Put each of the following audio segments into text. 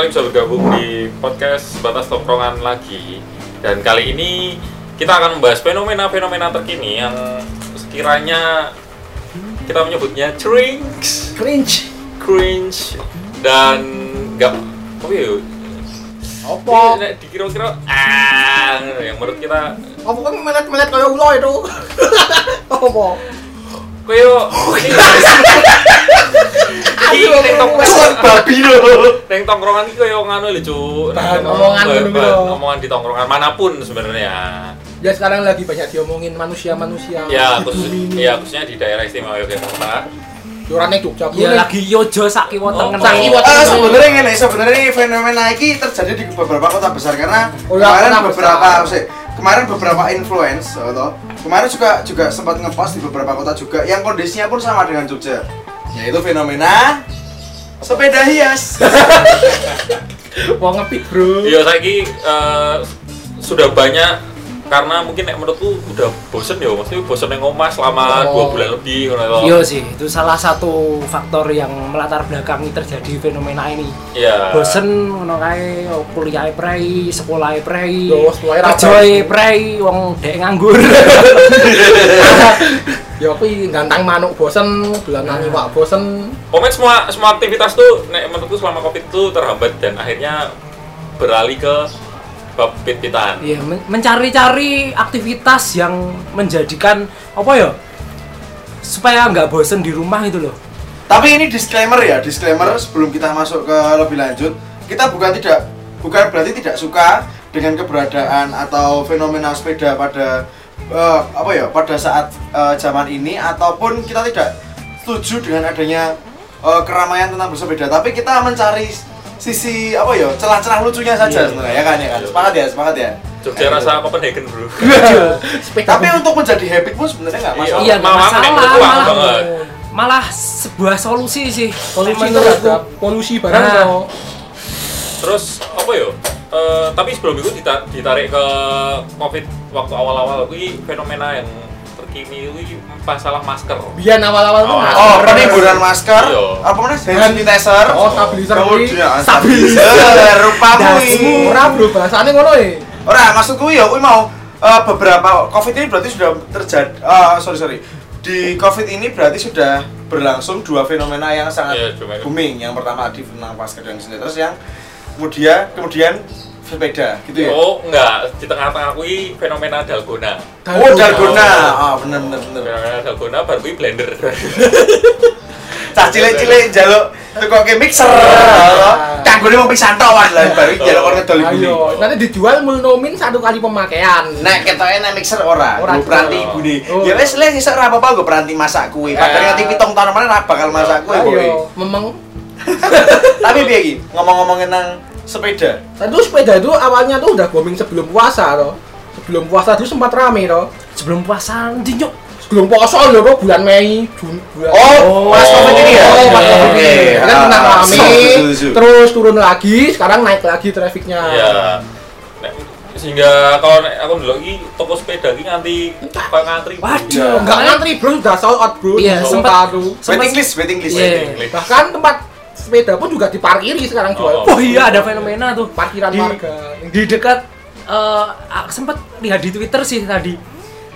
sekali bisa bergabung di podcast Batas Tongkrongan lagi. Dan kali ini kita akan membahas fenomena-fenomena terkini yang sekiranya kita menyebutnya cringe, cringe. Cringe. Dan enggak apa ya? apa? Dikira-kira ah yang menurut kita apa kan melet kayak ulo itu? Apa koyo iki tong- wes. babi lho. Ning tongkrongan iki koyo ngono lho, Cuk. Omongan ngono. Omongan di tongkrongan mana pun sebenarnya. ya sekarang lagi banyak diomongin manusia manusia Ya, khusus ya khususnya di daerah istimewa Yogyakarta. Yorannya Jogja Ya lagi yojo sak kiwa Oh, tengen. sak kiwa. Ah, sebenarnya ini sebenarnya ini fenomena ini terjadi di beberapa kota besar karena Oh, kemarin beberapa kemarin beberapa influence atau kemarin juga juga sempat ngepost di beberapa kota juga yang kondisinya pun sama dengan Jogja. Yaitu fenomena sepeda hias. Mau ngepick bro. Iya, saiki eh, sudah banyak karena mungkin nek menurutku udah bosen ya, maksudnya bosen yang omah selama Oh. dua bulan lebih. Iya sih, itu salah satu faktor yang melatar belakangi terjadi fenomena ini. Iya. Bosen ngono kae kuliah prei, sekolah prei, kerja prei, wong dek nganggur. ya aku gantang manuk bosen bulan nangi wak bosen Pokoknya semua semua aktivitas tuh nek menurutku selama Covid tuh terhambat dan akhirnya beralih ke bab pit-pitan. Iya, men- mencari-cari aktivitas yang menjadikan apa ya? Supaya nggak bosen di rumah itu loh. tapi ini disclaimer ya disclaimer sebelum kita masuk ke lebih lanjut kita bukan tidak bukan berarti tidak suka dengan keberadaan atau fenomena sepeda pada eh, apa ya pada saat eh, zaman ini ataupun kita tidak setuju dengan adanya eh, keramaian tentang bersepeda tapi kita mencari sisi apa ya celah-celah lucunya saja Iya. sebenarnya ya kan ya kan sepakat ya sepakat ya Jogja rasa Copenhagen, Bro. sepeda tapi untuk menjadi habit pun sebenarnya nggak masalah Iya, nggak Malah masalah, malah. aku banget. Malah sebuah solusi sih. Menurutku. terhadap polusi barang Nah. Terus apa ya? Eh, tapi sebelum itu dita- ditarik ke Covid waktu awal-awal kuwi fenomena yang terkini kuwi masalah masker. biar awal-awal tuh Oh. masker. Oh, peniburan masker, Iya. apa namanya? Hand sanitizer. Oh, stabilizer kuwi. Stabilizer. rupamu ora bro bahasanya ngono ya Ora, maksudku ya kuwi mau eh, beberapa Covid ini berarti sudah terjadi eh, sorry sorry. Di Covid ini berarti sudah berlangsung dua fenomena yang sangat Iya, booming. Yang pertama di tentang masker dan sanitizer yang kemudian kemudian sepeda gitu ya. Oh, enggak, di tengah-tengah kuwi fenomena dalgona. Oh, dalgona. Ah, bener bener bener. Fenomena dalgona baru kuwi blender. Cah cilik-cilik njaluk tukoke mixer. Kanggone mau pisan tok wan lah baru njaluk kon ngedol ayo nanti dijual mulnomin satu kali pemakaian Nek ketoke nek mixer ora, Ora peranti ibune. Oh. Ya wis le iso ora apa-apa nggo peranti masak kuwi. Padahal Eh. nganti pitung tahun mana ora bakal masak kuwi kowe. ayo memang Tapi piye iki? Ngomong-ngomongin nang sepeda. Tadi tuh sepeda itu awalnya tuh udah booming sebelum puasa toh. Sebelum puasa itu sempat rame toh. Sebelum puasa dinyo. Sebelum puasa loh toh bulan Mei, Jun, bulan Oh, pas Covid ini ya. Oh, pas. Covid ini. Kan Ah, pernah rame, setuju, setuju. terus turun lagi, sekarang naik lagi trafiknya. Iya. Sehingga kalau aku dulu iki toko sepeda iki nganti kok ngantri. Waduh, Enggak ngantri bro, udah sold out bro. Iya, tuh. Waiting list, waiting list. Iya. Waiting list. Bahkan tempat sepeda pun juga diparkiri sekarang jual. Oh. Oh iya ada fenomena tuh. Parkiran Di- warga. Di dekat eh aku sempat lihat di Twitter sih tadi.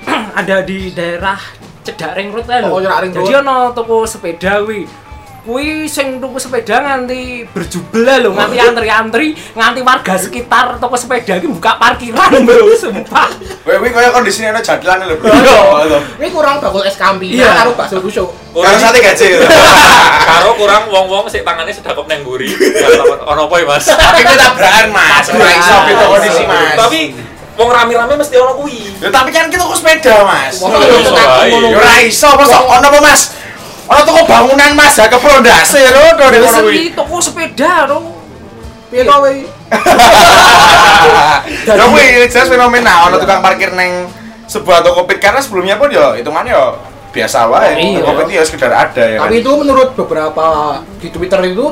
ada di daerah Cedak Ring Road kan. Oh, Cedak Ring Jadi ono toko sepeda kuwi. Kuwi sing tuku sepeda nganti berjubel lho, nganti antri-antri, nganti warga sekitar toko sepeda iki buka parkiran, Bro, sumpah. Kowe kuwi koyo kondisine ana jadlan lho, Bro. Iya. Lho. Ini kurang bakul es kampi, Iya. karo bakso tusuk. Kalau sate gaje. Karo kurang wong-wong sik tangane sedakop nang mburi. Ono apa ya, Mas? Tapi kita tabrakan, Mas. Ora iso gitu kondisi, Mas. Tapi wong rame-rame mesti ono kuwi. Ya tapi kan kita kok sepeda, Mas. Oh. Ya ora iso, Mas. Ono apa, Mas? Ono toko bangunan, Mas. Ya keprondase lho, do Terus ngono kuwi. toko sepeda dong. Piye kowe? Ya kuwi jelas fenomena ono tukang parkir neng sebuah toko pit karena sebelumnya pun ya hitungannya ya biasa wae. Iya. Toko pit ya sekedar ada ya kan. Tapi itu menurut beberapa di Twitter itu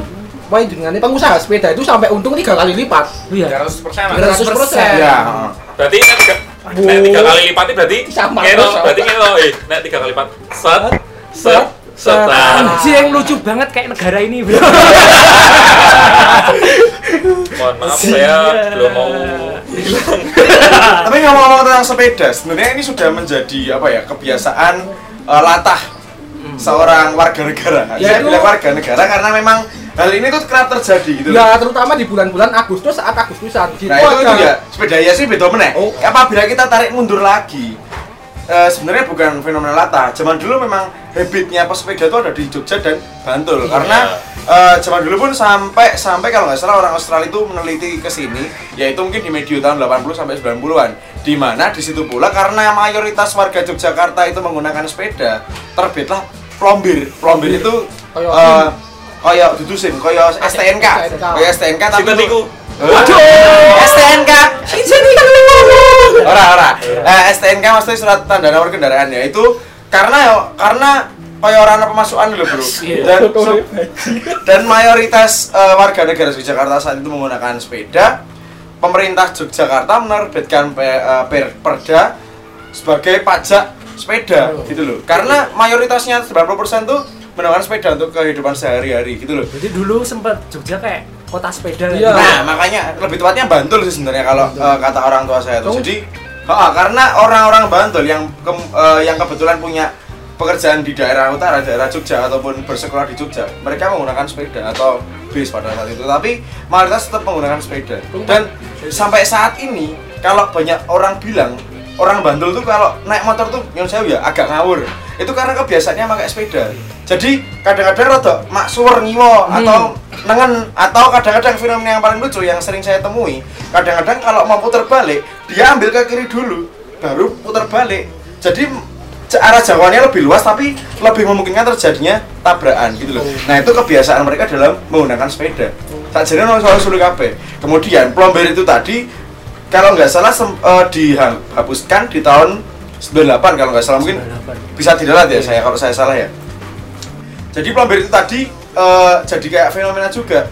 Wah, dengan pengusaha sepeda itu sampai untung tiga kali lipat. Iya. 300 persen lah. 300%. Ya. Berarti nek tiga, nek tiga kali lipat itu berarti Sama terus. berarti keno, eh, nek tiga kali lipat, set, set, Setan. Anjing lucu banget kayak negara ini, Bro. Mohon maaf saya belum mau bilang. Tapi ngomong-ngomong tentang sepeda, sebenarnya ini sudah menjadi apa ya kebiasaan eh, latah seorang warga negara. Ya, Saya itu- bilang warga negara karena memang hal ini tuh kerap terjadi gitu. Ya terutama di bulan-bulan Agustus saat Agustusan. Gitu Nah itu, itu ya sepeda ya sih beda meneh. Oh. Apabila kita tarik mundur lagi, eh, sebenarnya bukan fenomena latah. Zaman dulu memang habitnya pesepeda itu ada di Jogja dan Bantul. Karena eh, zaman dulu pun sampai sampai kalau nggak salah orang Australia itu meneliti ke sini, yaitu mungkin di medio tahun 80 sampai 90-an. Di mana di situ pula karena mayoritas warga Yogyakarta itu menggunakan sepeda, terbitlah plombir. Plombir itu eh, kayak dudusin, kayak STNK, STNK. kayak STNK tapi Sintetiku. Waduh, STNK. Ora ora. Eh, STNK maksudnya surat tanda nomor kendaraan ya itu karena ya karena kayak orang ana pemasukan lho, Bro. Iya. Dan so- dan mayoritas eh, warga negara Yogyakarta saat itu menggunakan sepeda. Pemerintah Yogyakarta menerbitkan pe- eh, per- perda sebagai pajak sepeda gitu loh. Karena mayoritasnya 90% tuh menggunakan sepeda untuk kehidupan sehari-hari gitu loh. Jadi dulu sempat Jogja kayak kota sepeda Iya. gitu. Nah, makanya lebih tepatnya Bantul sih sebenarnya kalau eh, kata orang tua saya. Oh. Jadi, ha, karena orang-orang Bantul yang ke- eh, yang kebetulan punya pekerjaan di daerah utara, daerah Jogja ataupun bersekolah di Jogja, mereka menggunakan sepeda atau bis pada saat itu. Tapi mayoritas tetap menggunakan sepeda. Dan sampai saat ini kalau banyak orang bilang orang Bantul tuh kalau naik motor tuh yang saya ya agak ngawur. Itu karena kebiasaannya pakai sepeda. Jadi kadang-kadang rada maksuwer ngiwo atau nengen atau kadang-kadang fenomena yang paling lucu yang sering saya temui kadang-kadang kalau mau putar balik dia ambil ke kiri dulu baru putar balik jadi arah jangkauannya lebih luas tapi lebih memungkinkan terjadinya tabrakan gitu loh nah itu kebiasaan mereka dalam menggunakan sepeda tak jadi ono soal sulit kabeh. kemudian plomber itu tadi kalau nggak salah sem- eh, dihapuskan di tahun 98 kalau nggak salah. Mungkin bisa didalat ya saya kalau saya salah ya. Jadi plomber itu tadi eh, jadi kayak fenomena juga.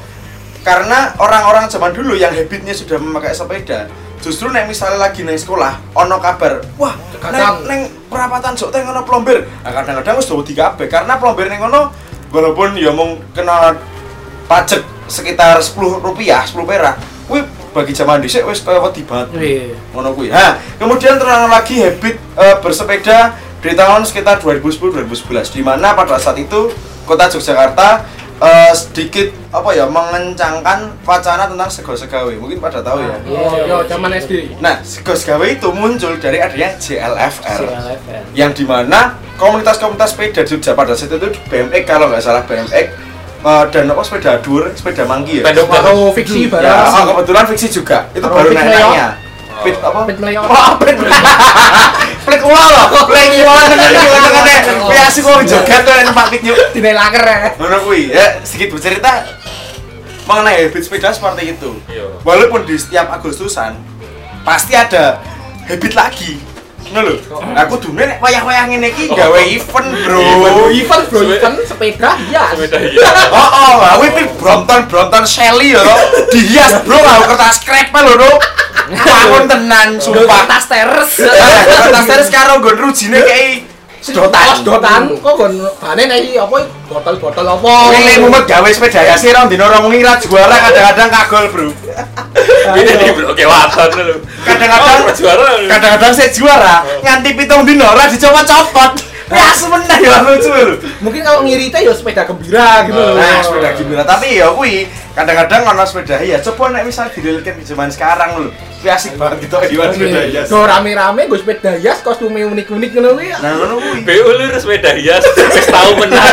Karena orang-orang zaman dulu yang habitnya sudah memakai sepeda justru nek misalnya lagi neng sekolah ono kabar wah neng, neng perapatan sok teng ono plomber nah, kadang-kadang wis wedi kabeh karena plomber neng ono walaupun ya mau kena pajak sekitar 10 rupiah 10 perak wih bagi zaman dhisik wis kaya wedi banget Iya. ngono kuwi. Nah, kemudian terang lagi habit eh, bersepeda di tahun sekitar 2010-2011 di mana pada saat itu kota Yogyakarta eh, sedikit apa ya mengencangkan wacana tentang sego segawe. Mungkin pada tahu ya. Oh, yo zaman SD. Nah, sego segawe itu muncul dari adanya JLFR CLFR. yang di mana komunitas-komunitas sepeda di Jogja pada saat itu BMX kalau nggak salah BMX eh, dan apa sepeda dur, sepeda manggi ya. Pendek Atau fiksi Ya, barang. oh, kebetulan fiksi juga. Itu baru Fit naik-naiknya. Fit apa? Pit meleot. Oh, pit Pit ulah loh. Play ulah dengan dengan Kowe asik kok joget tuh numpak pit yuk. Dine laker ya. Ngono kuwi. Ya, sedikit bercerita mengenai habit sepeda seperti itu. Iya. Walaupun di setiap Agustusan pasti ada habit lagi. Ngono lho. Aku dune nek wayah-wayah ngene iki gawe event, Bro. Event bro, event sepeda ya. Sepeda iya. Oh, oh, aku itu Brompton, Brompton Shelly ya, dihias bro, aku kertas krep lho, loh. Bangun tenan, sumpah. Tas teres. Kertas teres karo nggon rujine kayak sedotan. Sedotan kok gon bane nek iki apa botol-botol apa. Pilih mumet gawe sepeda ya sih, dino rong wengi ra juara kadang-kadang kagol bro. Ini di blok waton lho. Kadang-kadang Oh, juara. kadang-kadang saya juara nganti pitung dino ora dicopot-copot. Ya semenah ya lucu lho. Mungkin kalau ngirite ya sepeda gembira gitu. Oh. Nah, sepeda gimana? Tapi ya kuwi kadang-kadang ono sepeda ya coba nek misal direlkan di zaman sekarang lho. Kuwi asik banget gitu di sepeda ya. Do rame-rame gue sepeda hias kostumnya unik-unik ngono kuwi. Nah, ngono kuwi. BU lu sepeda hias wis tau menang.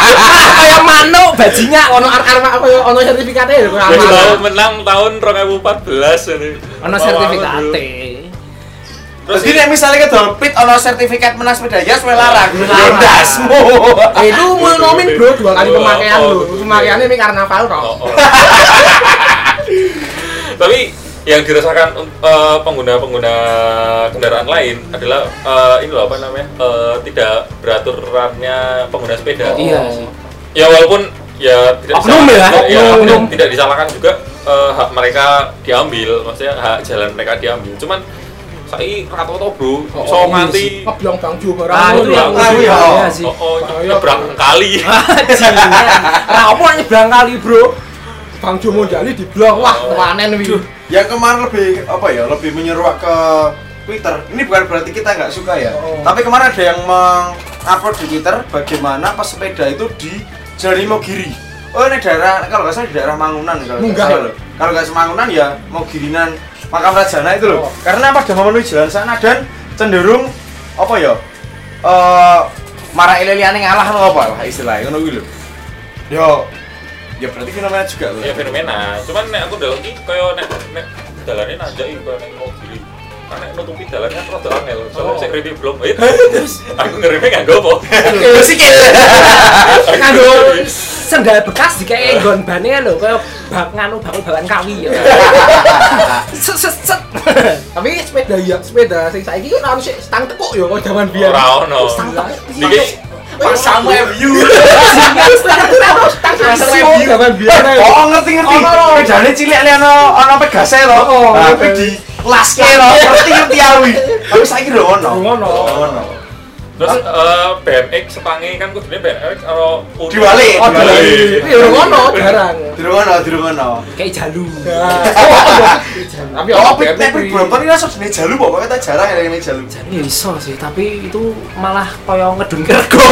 Kayak manuk bajingan. Ono ar-ar koyo ono sertifikatnya lho kok Wis tau menang tahun 2014 ini. Ono Wah, sertifikate. Terus nek misalnya ke pit ono sertifikat menang sepeda hias kowe larang. Ya ndasmu. Eh, itu mau nomin bro dua kali Oh, pemakaian oh, lho. gitu. Pemakaiannya ini karnaval kok. Oh, oh. Tapi yang dirasakan eh, pengguna-pengguna kendaraan lain adalah eh, ini loh apa namanya eh, tidak beraturannya pengguna sepeda. Iya sih. Ya walaupun ya tidak Oknum disalahkan- ya, oknum. tidak, tidak disalahkan juga eh, hak mereka diambil, maksudnya hak jalan mereka diambil. Cuman Saiki rata to, Bro. Oh, Iso oh, nganti ngeblong bangju barang. Nah, itu ngono. yang iya. sih. oh, oh Bahaya, nyebrang kali. Apa nyebrang kali, Bro? Bangju mondali diblong. Wah, Oh. panen wi. Aduh. Yang kemarin lebih apa ya? Lebih menyeruak ke Twitter. Ini bukan berarti kita nggak suka ya. Oh. Tapi kemarin ada yang mengupload di Twitter bagaimana pesepeda itu di Jalan Mogiri. Oh ini daerah kalau nggak salah di daerah Mangunan kalau nggak salah ya? Kalau nggak Semangunan ya Mogirinan Makam Rajana itu loh. Oh. Karena pada memenuhi jalan sana dan cenderung apa ya? Eh marah ileliane ngalah atau apa lah istilahnya ngono kuwi lho. Yo ya berarti fenomena juga loh. Ya fenomena. Cuman nek aku ndelok iki kaya nek nek dalane nanjak kaya nek. Karena nutupi dalan kan rada angel. Soale Oh. sik kritik belum. Eh, aku ngerime nganggo apa? Sikil. Nganggo sendal bekas dikae nggon bane lho, kaya bak nganu bakul bawan kawi ya. Set set set. Tapi sepeda ya, sepeda sing saiki kan harus stang tekuk ya kok zaman biyen. Ora ono. Stang tekuk. Niki Pas sama MU. Stang tekuk zaman biyen. ae. Oh ngerti ngerti. Bedane cilik li ono ono pegase to. Oh, Nah, ngerti. kuwi di laske to. Ngerti ngerti awi. Tapi saiki lho ono. Ngono. Ono. Terus eh, BMX sepange kan kudune BMX karo Diwali. Oh, Diwali. Iya, ngono jarang. Dirung ono, dirung ono. Kayak jalu. Tapi Oh, BMX. Brompton iki rasa jenenge jalu pokoknya tak jarang ya ini jalu. Jadi ya iso sih, tapi itu malah kaya ngedun kergo.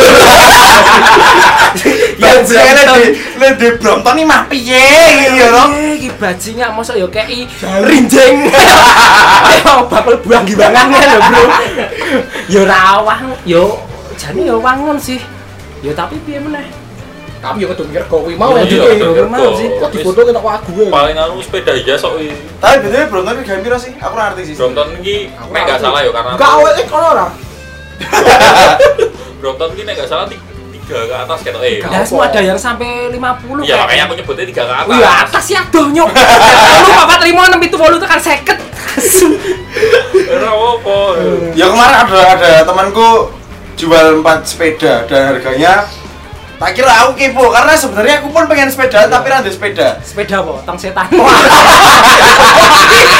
Ya jane di le di Brompton iki mah piye iki ya to. Iki bajingan mosok ya kei rinjeng. Ayo bakul buang giwangan lho, Bro. Ya ora awang, yo jane ya wangun sih. Ya tapi piye meneh? Tapi yo kedung kok kuwi mau Iya, ya iya, juga. iya. Mau sih. Kok difoto ketok aku gue. paling anu sepeda iya sok iki. Tapi Brompton iki gawe piro sih? Aku ora ngerti sih. Brompton iki nek gak salah ya karena Enggak awalnya kono ora. Brompton iki nek gak salah ti- tiga ke atas ketok eh. Semua ada yang sampai 50 Iya makanya aku nyebutnya tiga ke atas. Wih, atas ya aduh nyok. Lu papat lima enam itu bolu tekan seket. Ora apa. Ya kemarin ada ada temanku jual 4 sepeda dan harganya tak kira aku kepo karena sebenarnya aku pun pengen sepeda tapi rantai sepeda. Sepeda apa? Tong setan.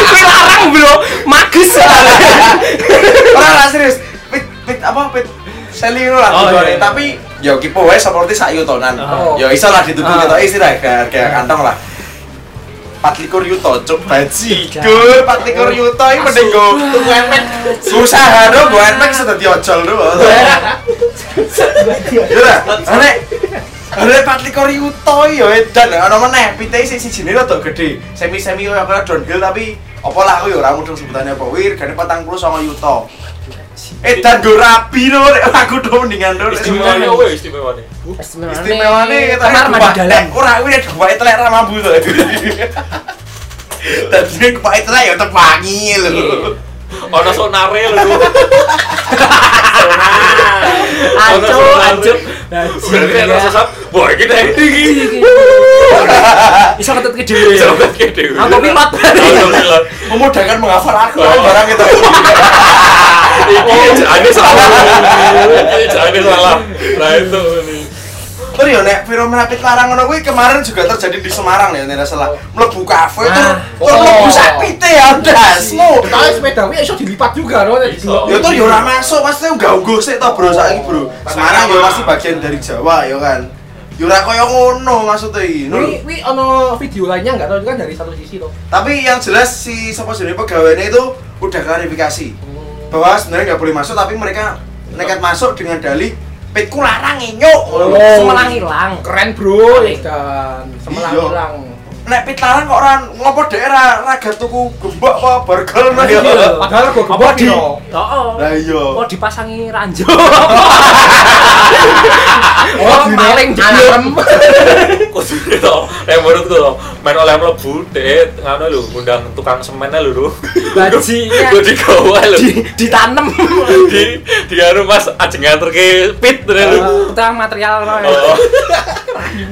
Kuwi larang, Bro. Magus. Orang lah serius. Pit pit apa pit selling lah Oh, iya, iya. tapi ya kepo wae seperti sak yutonan. Oh. Ya iso lah ditutup Oh. gitu isi lah kayak kayak kantong lah. 24 yuto cuk baji. Iya. Dul 24 yuto iki mending go tuku enpek. Susah do go enpek sudah diojol do. Ya lah. Ane Ada empat likur yuto ya edan ana meneh pite sing sijine rada gede. Semi-semi koyo downhill tapi apa lah aku ya ora mudeng sebutannya apa. Wir gane 49 yuto. Edan go rabi lho nek aku do mendingan do. nek Istimewanya semuanya. apa istimewanya? Istimewane kamar mandi dalam. Ora kuwi nek kepake telek ra mambu to. Dadi nek kepake telek ya tetep wangi lho. Ono sonare lho. Anco, anco. Berarti ada sesat. Wah, iki nek iki. Iso ketut ke dhewe. Coba ke dewe. Autopilot. Autopilot. Memudahkan menghafal aku barang itu. Iki jane salah. Iki jane salah. Nah itu ini. Terus ya nek fenomena pit larang ngono kuwi kemarin juga terjadi di Semarang ya nek salah. Mlebu kafe tur Ah. tur mlebu Oh. sak pite ya dasmu. Tapi sepeda kuwi iso dilipat juga no. Iso. Ya tur ya ora masuk, pasti unggah-ungguh sik to, Bro, saiki, Bro. Semarang ya pasti bagian dari Jawa ya kan. Ya ora kaya ngono maksudnya iki. Wi wi ono video lainnya enggak tahu itu kan dari satu sisi tuh. Tapi yang jelas si sapa jenenge pegawainya itu udah klarifikasi bahwa sebenarnya nggak boleh masuk tapi mereka nekat masuk dengan dalih pitku larang nyok. Oh. Semelang hilang. Keren bro, kan. Semelang Iya. hilang. Nek pit larang kok ora ngopo daerah raga tuku gembok apa burger nah ya. Iya. Padahal Apa gebok di? di. Heeh. Lah iya. Kok dipasangi ranjau? Oh, paling alarm. Kudu to. Nek menurutku to, main oleh mlebu dek ngono lho, ngundang tukang semen lho lho. Bajingan. Gue digawa lho. Di ditanem. Di di anu Mas ajeng ngaturke pit lho. Utang material no. Oh,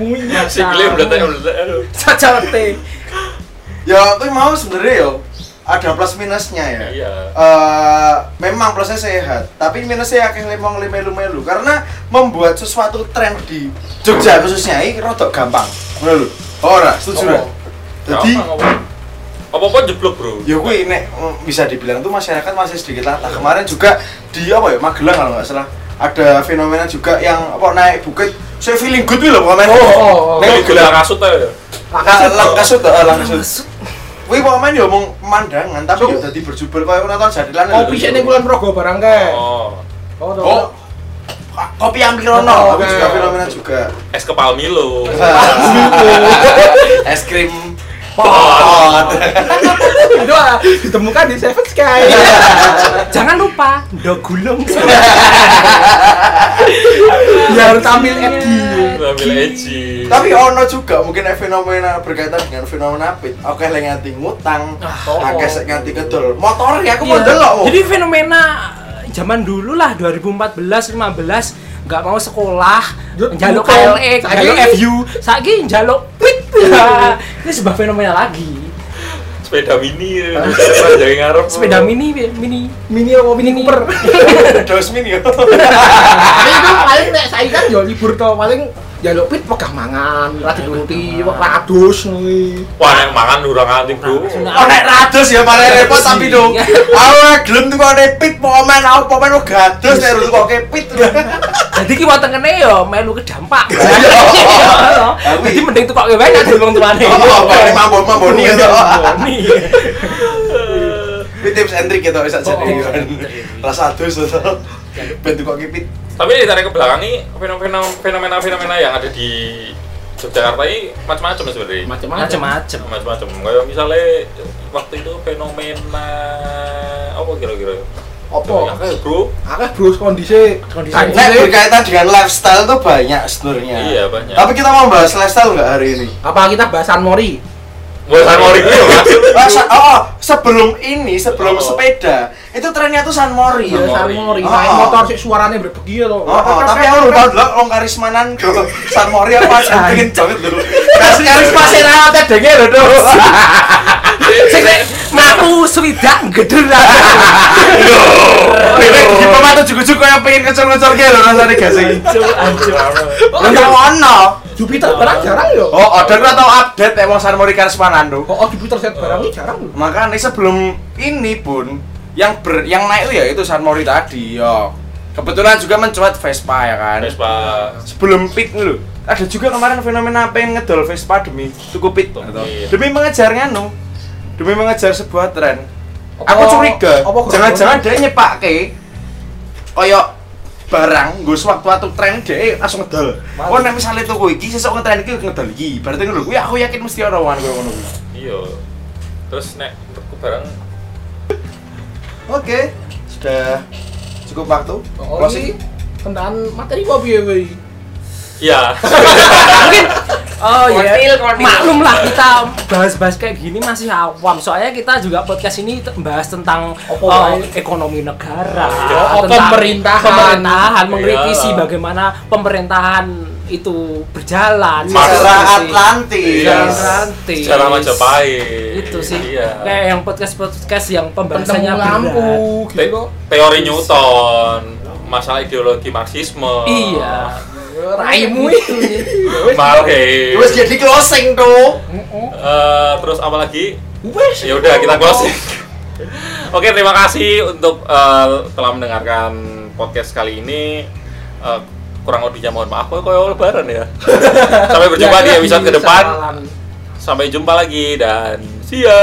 Mui. sikile meletek meletek. Sajote. Ya kuwi mau sebenarnya yo ada plus minusnya ya. Iya. Eh, memang plusnya sehat, tapi minusnya akeh lemong melu-melu karena membuat sesuatu tren di Jogja khususnya ini rodok gampang. Ngono lho. Ora, setuju ora? Oh. Jadi? Apa-apa jeblok, Bro. Ya kuwi nek mm, bisa dibilang tuh masyarakat masih sedikit latah. Kemarin juga di apa ya Magelang kalau nggak salah ada fenomena juga yang apa naik bukit saya feeling good loh pokoknya. Oh, oh, oh. Nek kasut aja. Lang- lang kasut, eh, lang kasut. Wih pokoknya ya omong pemandangan tapi So- ya dadi berjubel koyo nonton jadilan. Kopi sih ning Kulon Progo barang kae. Oh. Oh. Oh. Kopi Ampirono, Oh, tapi oke. juga fenomena juga. Es kepal Milo. Es krim Pot. Itu ah, ditemukan di Seven Sky. Jangan lupa do gulung. Biar tampil edgy. Eji. Tapi ono juga mungkin fenomena berkaitan dengan fenomena pit. Oke, lek nganti ngutang, oh. akeh sek nganti kedol. Motor ya aku Iya. mau delok. Mo. Jadi fenomena eh, zaman dulu lah 2014 15 nggak mau sekolah jaluk. KLE, Saiki- jaluk FU, saiki jaluk pit. Ini sebuah fenomena lagi. Sepeda mini. Jadi ngarep. Sepeda mini mini Mini apa Mini Cooper? Dos mini yo. Tapi itu paling nek saiki kan yo libur to paling jaluk pit pegah mangan, ra dituruti, radus kuwi. Wah, nek mangan urang nganti, Bro. Oh nek rados ya malah repot tapi dong. Aku gelem tuh kok pit pomen aku pomen kok gados nek tuh kok pit. Jadi ki wetengene yo melu kedampak. Aku- Jadi mending tukok wae nek dulung tuane. Oh, paling mambon-mamboni ya. Ini tips and trick gitu bisa jadi Oh. Rasa adus to. Ben kok pit. Tapi ditarik ke belakang nih fenomena fenomena fenomena yang ada di Yogyakarta ini macam-macam sebenarnya. Macam-macam. Macam-macam. Kayak misalnya waktu itu fenomena apa kira-kira? Apa? Ya, bro. Akeh bro kondisi Kondisi. Sih, berkaitan dengan lifestyle tuh banyak sebenarnya. Iya, banyak. Tapi kita mau bahas lifestyle nggak hari ini? apa kita bahasan Mori? Buat San Mori itu ya, Mas. Ah, sa- oh, sebelum ini, sebelum Oh. sepeda, itu trennya tuh San Mori. Iya, San San Mori. Oh. Naik motor sih suaranya berbegi loh. Oh, oh, tapi aku udah tau long karismanan ke San Mori apa pengen banget dulu. Kasih karisma sih nanti denge lho tuh. Sing mlaku swidak gedhe lah. Di pematu juga-juga yang pengen kecil-kecil gitu loh rasanya gak sih? Enggak ono. Jupiter barang jarang yo. Oh, order atau update emang San Mori karismanan tuh. Oh, oh, Jupiter set barang ini jarang loh. Makanya sebelum ini pun yang ber, yang naik itu ya itu San Mori tadi ya. Kebetulan juga mencuat Vespa ya kan. Vespa. Sebelum pit lu. Ada juga kemarin fenomena pengen ngedol Vespa demi tuku pit tuh. Iya. Demi mengejar nganu. Demi mengejar sebuah tren. Apa- Aku curiga, apa jangan-jangan dia nyepake koyo barang gue sewaktu-waktu tren dia langsung ngedol. Malu. Oh, nek misalnya tuku iki sesuk ngetren iki ngedol iki. Berarti ngono kuwi aku yakin mesti ana wan koyo ngono. Iya. Terus nek tuku barang Oke, sudah cukup waktu. Oh, Closing. tentang materi apa piye kuwi? Iya. Mungkin oh iya. Maklum lah kita bahas-bahas kayak gini masih awam. Soalnya kita juga podcast ini bahas tentang oh, wae? ekonomi negara, Oh, tentang pemerintahan. pemerintahan, mengkritisi Iyalah. bagaimana pemerintahan itu berjalan. Masa Secara sih. Atlantis. Iya. Atlantis. Secara Majapahit. Itu sih. Iya. Kayak yang podcast-podcast yang pembahasannya lampu. Te- gitu teori Newton, masalah ideologi Marxisme. Iya. Raimu itu. Malhe. Wes jadi closing tuh. Eh, terus apa lagi? Wes. Ya udah kita closing. Oke, terima kasih untuk eh, telah mendengarkan podcast kali ini. Eh, kurang lebihnya mohon maaf, kok kayak lebaran ya. Sampai berjumpa di episode ke depan. Sampai jumpa lagi dan see ya.